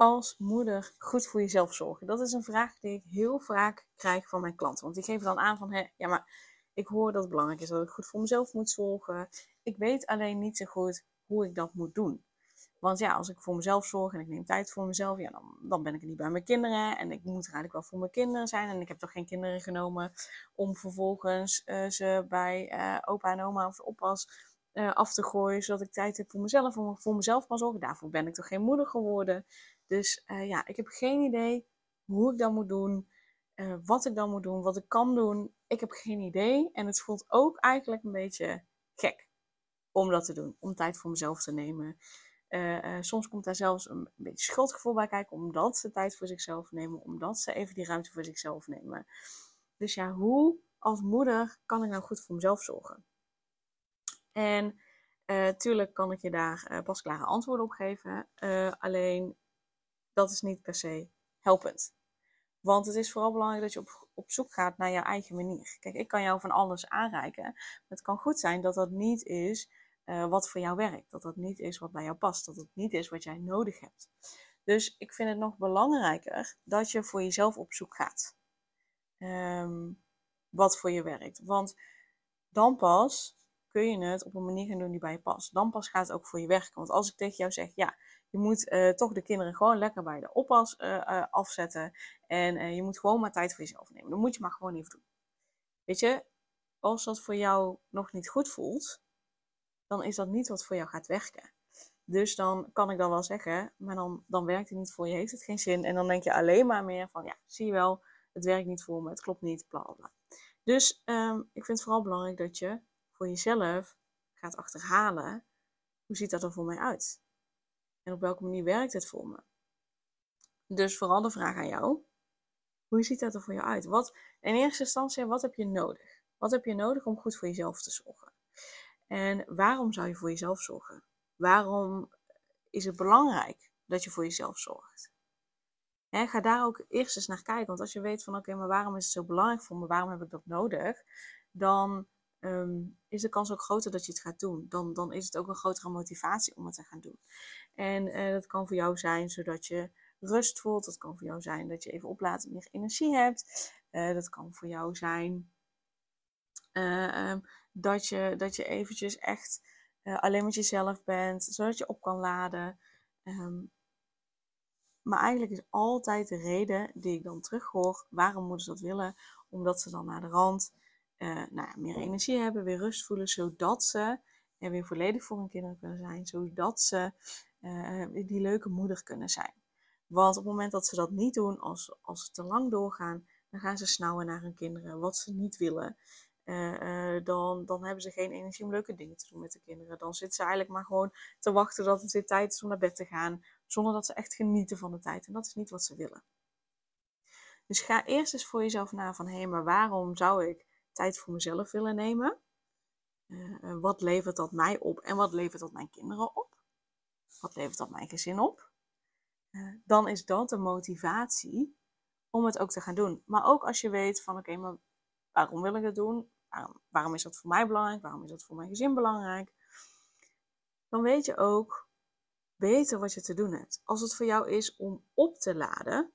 Als moeder goed voor jezelf zorgen? Dat is een vraag die ik heel vaak krijg van mijn klanten. Want die geven dan aan van, ja, maar ik hoor dat het belangrijk is dat ik goed voor mezelf moet zorgen. Ik weet alleen niet zo goed hoe ik dat moet doen. Want ja, als ik voor mezelf zorg en ik neem tijd voor mezelf, ja, dan, dan ben ik niet bij mijn kinderen. En ik moet eigenlijk wel voor mijn kinderen zijn. En ik heb toch geen kinderen genomen om vervolgens uh, ze bij uh, opa en oma of oppas uh, af te gooien. Zodat ik tijd heb voor mezelf, om voor mezelf kan zorgen. Daarvoor ben ik toch geen moeder geworden. Dus uh, ja, ik heb geen idee hoe ik dat moet doen, uh, wat ik dan moet doen, wat ik kan doen. Ik heb geen idee. En het voelt ook eigenlijk een beetje gek om dat te doen, om tijd voor mezelf te nemen. Uh, soms komt daar zelfs een, beetje schuldgevoel bij kijken, omdat ze tijd voor zichzelf nemen, omdat ze even die ruimte voor zichzelf nemen. Dus ja, hoe als moeder kan ik nou goed voor mezelf zorgen? En tuurlijk kan ik je daar pasklare antwoorden op geven. alleen dat is niet per se helpend. Want het is vooral belangrijk dat je op, op zoek gaat naar je eigen manier. Kijk, ik kan jou van alles aanreiken. Maar het kan goed zijn dat dat niet is uh, wat voor jou werkt. Dat dat niet is wat bij jou past. Dat het niet is wat jij nodig hebt. Dus ik vind het nog belangrijker dat je voor jezelf op zoek gaat. Um, wat voor je werkt. Want dan pas kun je het op een manier gaan doen die bij je past. Dan pas gaat het ook voor je werken. Want als ik tegen jou zeg, ja, je moet uh, toch de kinderen gewoon lekker bij de oppas uh, uh, afzetten. En je moet gewoon maar tijd voor jezelf nemen. Dan moet je maar gewoon even doen. Weet je, als dat voor jou nog niet goed voelt, dan is dat niet wat voor jou gaat werken. Dus dan kan ik dan wel zeggen, maar dan, dan werkt het niet voor je, heeft het geen zin. En dan denk je alleen maar meer van, ja, zie je wel, het werkt niet voor me, het klopt niet, bla bla. Dus um, ik vind het vooral belangrijk dat je voor jezelf gaat achterhalen, hoe ziet dat er voor mij uit? En op welke manier werkt het voor me? Dus vooral de vraag aan jou. Hoe ziet dat er voor jou uit? Wat, in eerste instantie, wat heb je nodig? Wat heb je nodig om goed voor jezelf te zorgen? En waarom zou je voor jezelf zorgen? Waarom is het belangrijk dat je voor jezelf zorgt? Ga daar ook eerst eens naar kijken. Want als je weet van oké, maar waarom is het zo belangrijk voor me? Waarom heb ik dat nodig? Dan um, is de kans ook groter dat je het gaat doen. Dan, dan is het ook een grotere motivatie om het te gaan doen. En uh, dat kan voor jou zijn zodat je rust voelt. Dat kan voor jou zijn dat je even oplaadt en meer energie hebt. Uh, dat kan voor jou zijn uh, um, dat, je, dat je eventjes echt alleen met jezelf bent. Zodat je op kan laden. Um, maar eigenlijk is altijd de reden die ik dan terughoor, waarom moeten ze dat willen? Omdat ze dan naar de rand uh, nou meer energie hebben, weer rust voelen, zodat ze er weer volledig voor hun kinderen kunnen zijn, zodat ze uh, die leuke moeder kunnen zijn. Want op het moment dat ze dat niet doen, als, als ze te lang doorgaan, dan gaan ze snauwen naar hun kinderen, wat ze niet willen. Uh, dan, dan hebben ze geen energie om leuke dingen te doen met de kinderen. Dan zitten ze eigenlijk maar gewoon te wachten dat het weer tijd is om naar bed te gaan, zonder dat ze echt genieten van de tijd. En dat is niet wat ze willen. Dus ga eerst eens voor jezelf na van, hé, hey, maar waarom zou ik tijd voor mezelf willen nemen. Uh, wat levert dat mij op en wat levert dat mijn kinderen op? Wat levert dat mijn gezin op? Uh, dan is dat de motivatie om het ook te gaan doen. Maar ook als je weet van oké, maar waarom wil ik het doen? Waarom is dat voor mij belangrijk? Waarom is dat voor mijn gezin belangrijk? Dan weet je ook beter wat je te doen hebt. Als het voor jou is om op te laden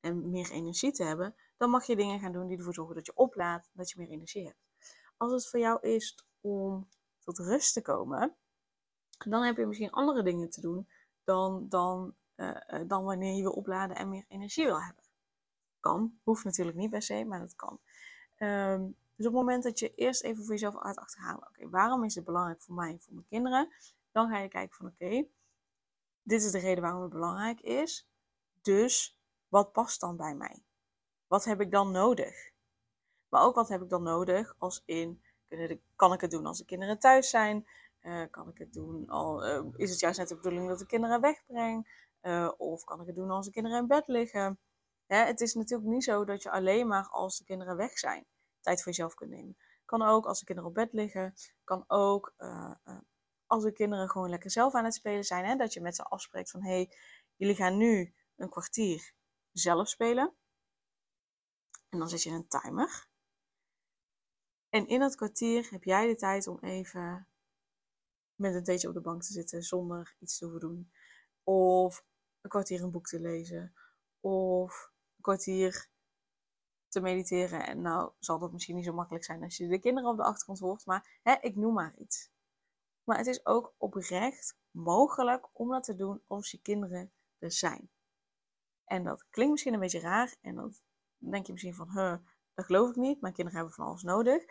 en meer energie te hebben, dan mag je dingen gaan doen die ervoor zorgen dat je oplaadt, dat je meer energie hebt. Als het voor jou is om tot rust te komen, dan heb je misschien andere dingen te doen dan, dan, uh, dan wanneer je wil opladen en meer energie wil hebben. Kan, hoeft natuurlijk niet per se, maar dat kan. Um, dus op het moment dat je eerst even voor jezelf uit achterhalen, oké, waarom is het belangrijk voor mij en voor mijn kinderen? Dan ga je kijken van, oké, dit is de reden waarom het belangrijk is. Dus wat past dan bij mij? Wat heb ik dan nodig? Maar ook wat heb ik dan nodig als in, kan ik het doen als de kinderen thuis zijn? Uh, kan ik het doen al, uh, is het juist net de bedoeling dat de kinderen wegbreng? Uh, of kan ik het doen als de kinderen in bed liggen? Hè, het is natuurlijk niet zo dat je alleen maar als de kinderen weg zijn tijd voor jezelf kunt nemen. Kan ook als de kinderen op bed liggen. Kan ook als de kinderen gewoon lekker zelf aan het spelen zijn. Hè, dat je met ze afspreekt van hé, hey, jullie gaan nu een kwartier zelf spelen. En dan zet je een timer. En in dat kwartier heb jij de tijd om even met een theetje op de bank te zitten zonder iets te hoeven doen. Of een kwartier een boek te lezen. Of een kwartier te mediteren. En nou zal dat misschien niet zo makkelijk zijn als je de kinderen op de achtergrond hoort. Maar hè, ik noem maar iets. Maar het is ook oprecht mogelijk om dat te doen als je kinderen er zijn. En dat klinkt misschien een beetje raar. En denk je misschien van, huh, dat geloof ik niet. Mijn kinderen hebben van alles nodig.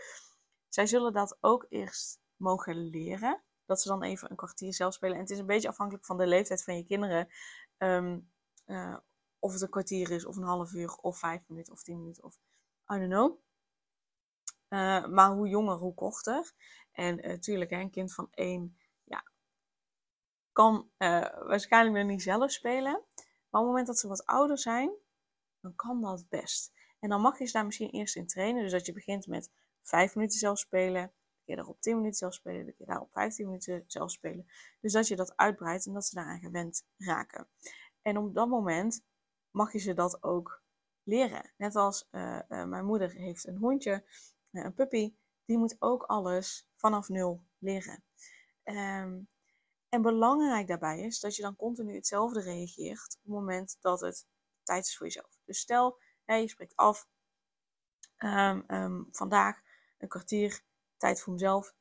Zij zullen dat ook eerst mogen leren. Dat ze dan even een kwartier zelf spelen. En het is een beetje afhankelijk van de leeftijd van je kinderen. Um, uh, of het een kwartier is, of een half uur, of vijf minuten, of tien minuten, of I don't know. Uh, maar hoe jonger, hoe korter. En natuurlijk, uh, een kind van één ja, kan waarschijnlijk nog niet zelf spelen. Maar op het moment dat ze wat ouder zijn, dan kan dat best. En dan mag je ze daar misschien eerst in trainen. Dus dat je begint met vijf minuten zelf spelen. De keer daarop 10 minuten zelf spelen. De keer daarop 15 minuten zelf spelen. Dus dat je dat uitbreidt en dat ze daaraan gewend raken. En op dat moment mag je ze dat ook leren. Net als uh, uh, mijn moeder heeft een hondje, uh, een puppy, die moet ook alles vanaf nul leren. Um, en belangrijk daarbij is dat je dan continu hetzelfde reageert op het moment dat het tijd is voor jezelf. Dus stel, je spreekt af um, um, vandaag een kwartier tijd voor mezelf,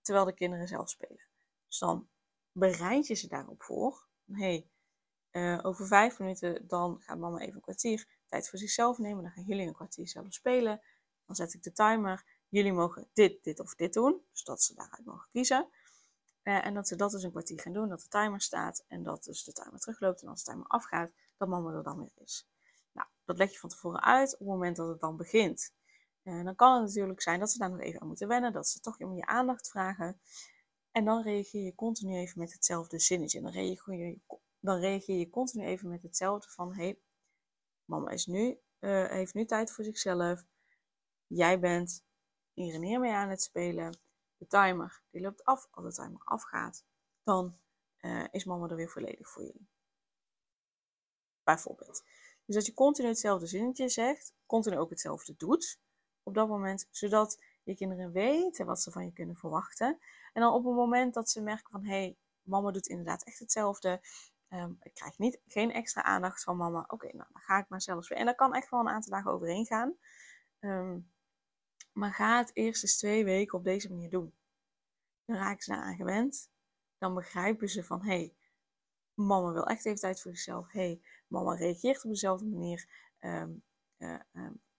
terwijl de kinderen zelf spelen. Dus dan bereid je ze daarop voor. hey, uh, over vijf minuten dan gaat mama even een kwartier tijd voor zichzelf nemen. Dan gaan jullie een kwartier zelf spelen. Dan zet ik de timer. Jullie mogen dit, dit of dit doen. Dus dat ze daaruit mogen kiezen. Uh, en dat ze dat dus een kwartier gaan doen. Dat de timer staat. En dat dus de timer terugloopt. En als de timer afgaat, dat mama er dan weer is. Dat leg je van tevoren uit op het moment dat het dan begint. En dan kan het natuurlijk zijn dat ze daar nog even aan moeten wennen. Dat ze toch om je aandacht vragen. En dan reageer je continu even met hetzelfde zinnetje. Dan reageer je dan reageer je continu even met hetzelfde van, hé, hey, mama is nu, uh, heeft nu tijd voor zichzelf. Jij bent hier en hier mee aan het spelen. De timer, die loopt af. Als de timer afgaat, dan uh, is mama er weer volledig voor jullie. Bijvoorbeeld. Dus dat je continu hetzelfde zinnetje zegt, continu ook hetzelfde doet op dat moment, zodat je kinderen weten wat ze van je kunnen verwachten. En dan op het moment dat ze merken van, hé, hey, mama doet inderdaad echt hetzelfde, Um, ik krijg niet, geen extra aandacht van mama. Oké, nou dan ga ik maar zelfs weer. En dat kan echt wel een aantal dagen overheen gaan. Um, maar ga het eerst eens twee weken op deze manier doen. Dan raken ze daaraan gewend. Dan begrijpen ze van, hé, hey, mama wil echt even tijd voor zichzelf. Hé, hey, mama reageert op dezelfde manier. Um, uh,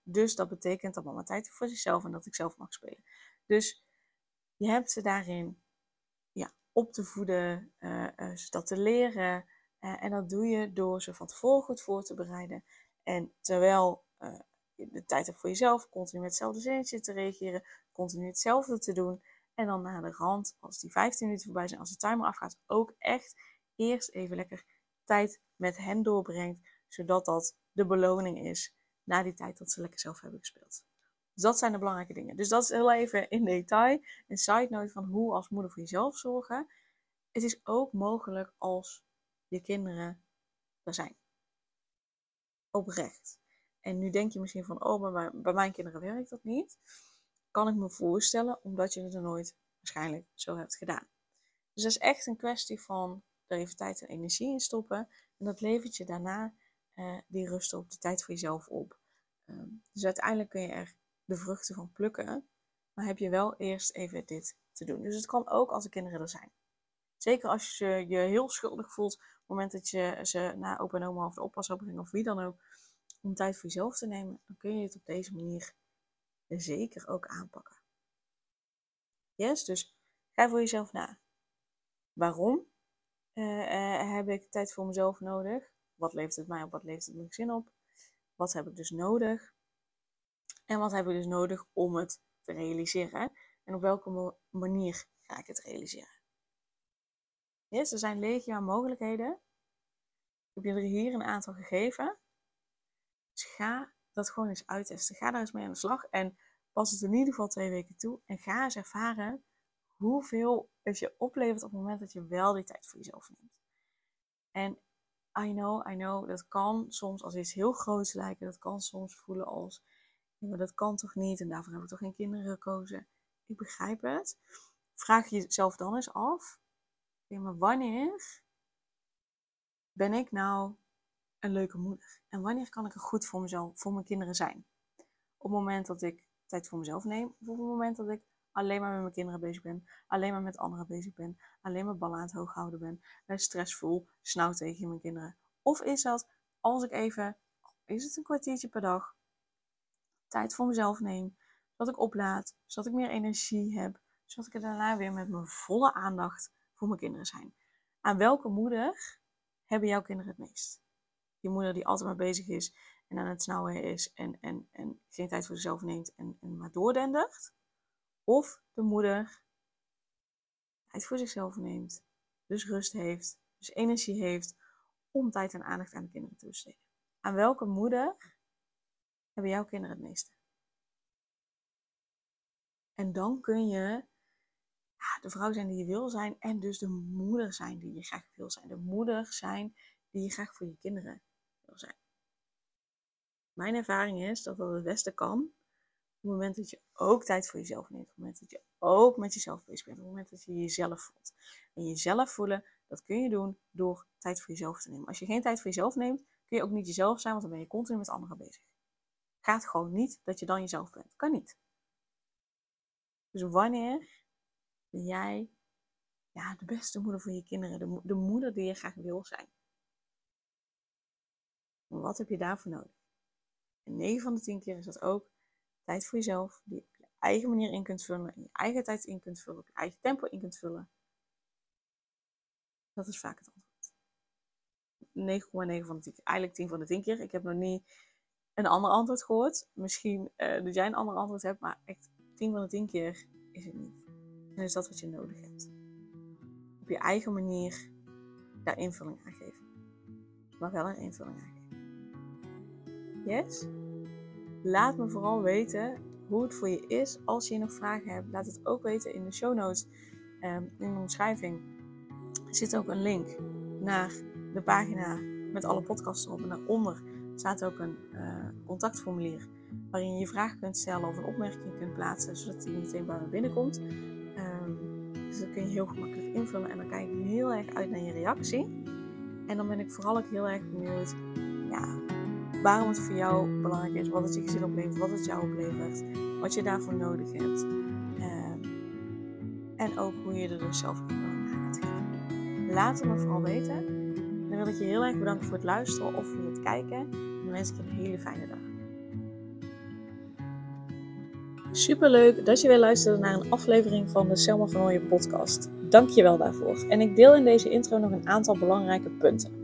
dus dat betekent dat mama tijd heeft voor zichzelf en dat ik zelf mag spelen. Dus je hebt ze daarin ja, op te voeden, uh, uh, dat te leren. En dat doe je door ze van tevoren goed voor te bereiden. En terwijl je de tijd hebt voor jezelf, continu met hetzelfde zinnetje te reageren, continu hetzelfde te doen. En dan naar de rand, als die 15 minuten voorbij zijn, als de timer afgaat, ook echt eerst even lekker tijd met hen doorbrengt. Zodat dat de beloning is na die tijd dat ze lekker zelf hebben gespeeld. Dus dat zijn de belangrijke dingen. Dus dat is heel even in detail. Een side note van hoe als moeder voor jezelf zorgen. Het is ook mogelijk als je kinderen er zijn. Oprecht. En nu denk je misschien van, oh, maar bij mijn kinderen werkt dat niet. Kan ik me voorstellen, omdat je het er nooit waarschijnlijk zo hebt gedaan. Dus dat is echt een kwestie van er even tijd en energie in stoppen. En dat levert je daarna uh, die rust op, de tijd voor jezelf op. Um, dus uiteindelijk kun je er de vruchten van plukken. Maar heb je wel eerst even dit te doen. Dus het kan ook als de kinderen er zijn. Zeker als je je heel schuldig voelt op het moment dat je ze naar opa en oma of de oppas brengen of wie dan ook, om tijd voor jezelf te nemen, dan kun je het op deze manier zeker ook aanpakken. Yes, dus ga voor jezelf na. Waarom uh, uh, heb ik tijd voor mezelf nodig? Wat levert het mij op? Wat levert het mijn gezin op? Wat heb ik dus nodig? En wat heb ik dus nodig om het te realiseren? En op welke manier ga ik het realiseren? Yes, er zijn legio mogelijkheden. Ik heb er hier een aantal gegeven. Dus ga dat gewoon eens uittesten. Ga daar eens mee aan de slag en pas het in ieder geval twee weken toe. En ga eens ervaren hoeveel het je oplevert op het moment dat je wel die tijd voor jezelf neemt. En I know, I know, dat kan soms als iets heel groots lijken. Dat kan soms voelen als, maar dat kan toch niet en daarvoor heb ik toch geen kinderen gekozen. Ik begrijp het. Vraag jezelf dan eens af, maar wanneer ben ik nou een leuke moeder? En wanneer kan ik er goed voor mezelf, voor mijn kinderen zijn? Op het moment dat ik tijd voor mezelf neem, of op het moment dat ik alleen maar met mijn kinderen bezig ben, alleen maar met anderen bezig ben, alleen maar ballen aan het hoog houden ben, ben stressvol, snauw tegen mijn kinderen? Of is dat als ik even, is het een kwartiertje per dag, tijd voor mezelf neem, dat ik oplaad, zodat ik meer energie heb, zodat ik er daarna weer met mijn volle aandacht voor mijn kinderen zijn. Aan welke moeder hebben jouw kinderen het meest? Die moeder die altijd maar bezig is en aan het snauwen is en, en, en geen tijd voor zichzelf neemt en, en maar doordendert? Of de moeder tijd voor zichzelf neemt, dus rust heeft, dus energie heeft om tijd en aandacht aan de kinderen te besteden? Aan welke moeder hebben jouw kinderen het meeste? En dan kun je de vrouw zijn die je wil zijn en dus de moeder zijn die je graag wil zijn. De moeder zijn die je graag voor je kinderen wil zijn. Mijn ervaring is dat dat het beste kan het moment dat je ook tijd voor jezelf neemt. Op het moment dat je ook met jezelf bezig bent. Op het moment dat je jezelf voelt. En jezelf voelen, dat kun je doen door tijd voor jezelf te nemen. Als je geen tijd voor jezelf neemt, kun je ook niet jezelf zijn, want dan ben je continu met anderen bezig. Gaat gewoon niet dat je dan jezelf bent. Kan niet. Dus wanneer ben jij ja, de beste moeder voor je kinderen, de, de moeder die je graag wil zijn. Wat heb je daarvoor nodig? En 9 van de 10 keer is dat ook tijd voor jezelf, die je op je eigen manier in kunt vullen, in je eigen tijd in kunt vullen, op je eigen tempo in kunt vullen. Dat is vaak het antwoord. 9,9 van de 10 keer. Eigenlijk 10 van de 10 keer. Ik heb nog niet een ander antwoord gehoord. Misschien uh, dat jij een ander antwoord hebt, maar echt 10 van de 10 keer is het niet dan is dat wat je nodig hebt. Op je eigen manier daar invulling aan geven. Maar wel een invulling aan geven. Yes? Laat me vooral weten hoe het voor je is. Als je nog vragen hebt, laat het ook weten in de show notes. Um, in de omschrijving zit ook een link naar de pagina met alle podcasts erop. En daaronder staat ook een uh, contactformulier waarin je je vraag kunt stellen of een opmerking kunt plaatsen, zodat die meteen bij me binnenkomt. Dus dat kun je heel gemakkelijk invullen. En dan kijk ik heel erg uit naar je reactie. En dan ben ik vooral ook heel erg benieuwd ja, waarom het voor jou belangrijk is. Wat het je gezin oplevert, wat het jou oplevert. Wat je daarvoor nodig hebt. Ehm, en ook hoe je er dus zelf invulling aan gaat. Laat het me vooral weten. Dan wil ik je heel erg bedanken voor het luisteren of voor het kijken. En dan wens ik je een hele fijne dag. Super leuk dat je weer luisterde naar een aflevering van de Selma van Ooyen podcast. Dank je wel daarvoor. En ik deel in deze intro nog een aantal belangrijke punten.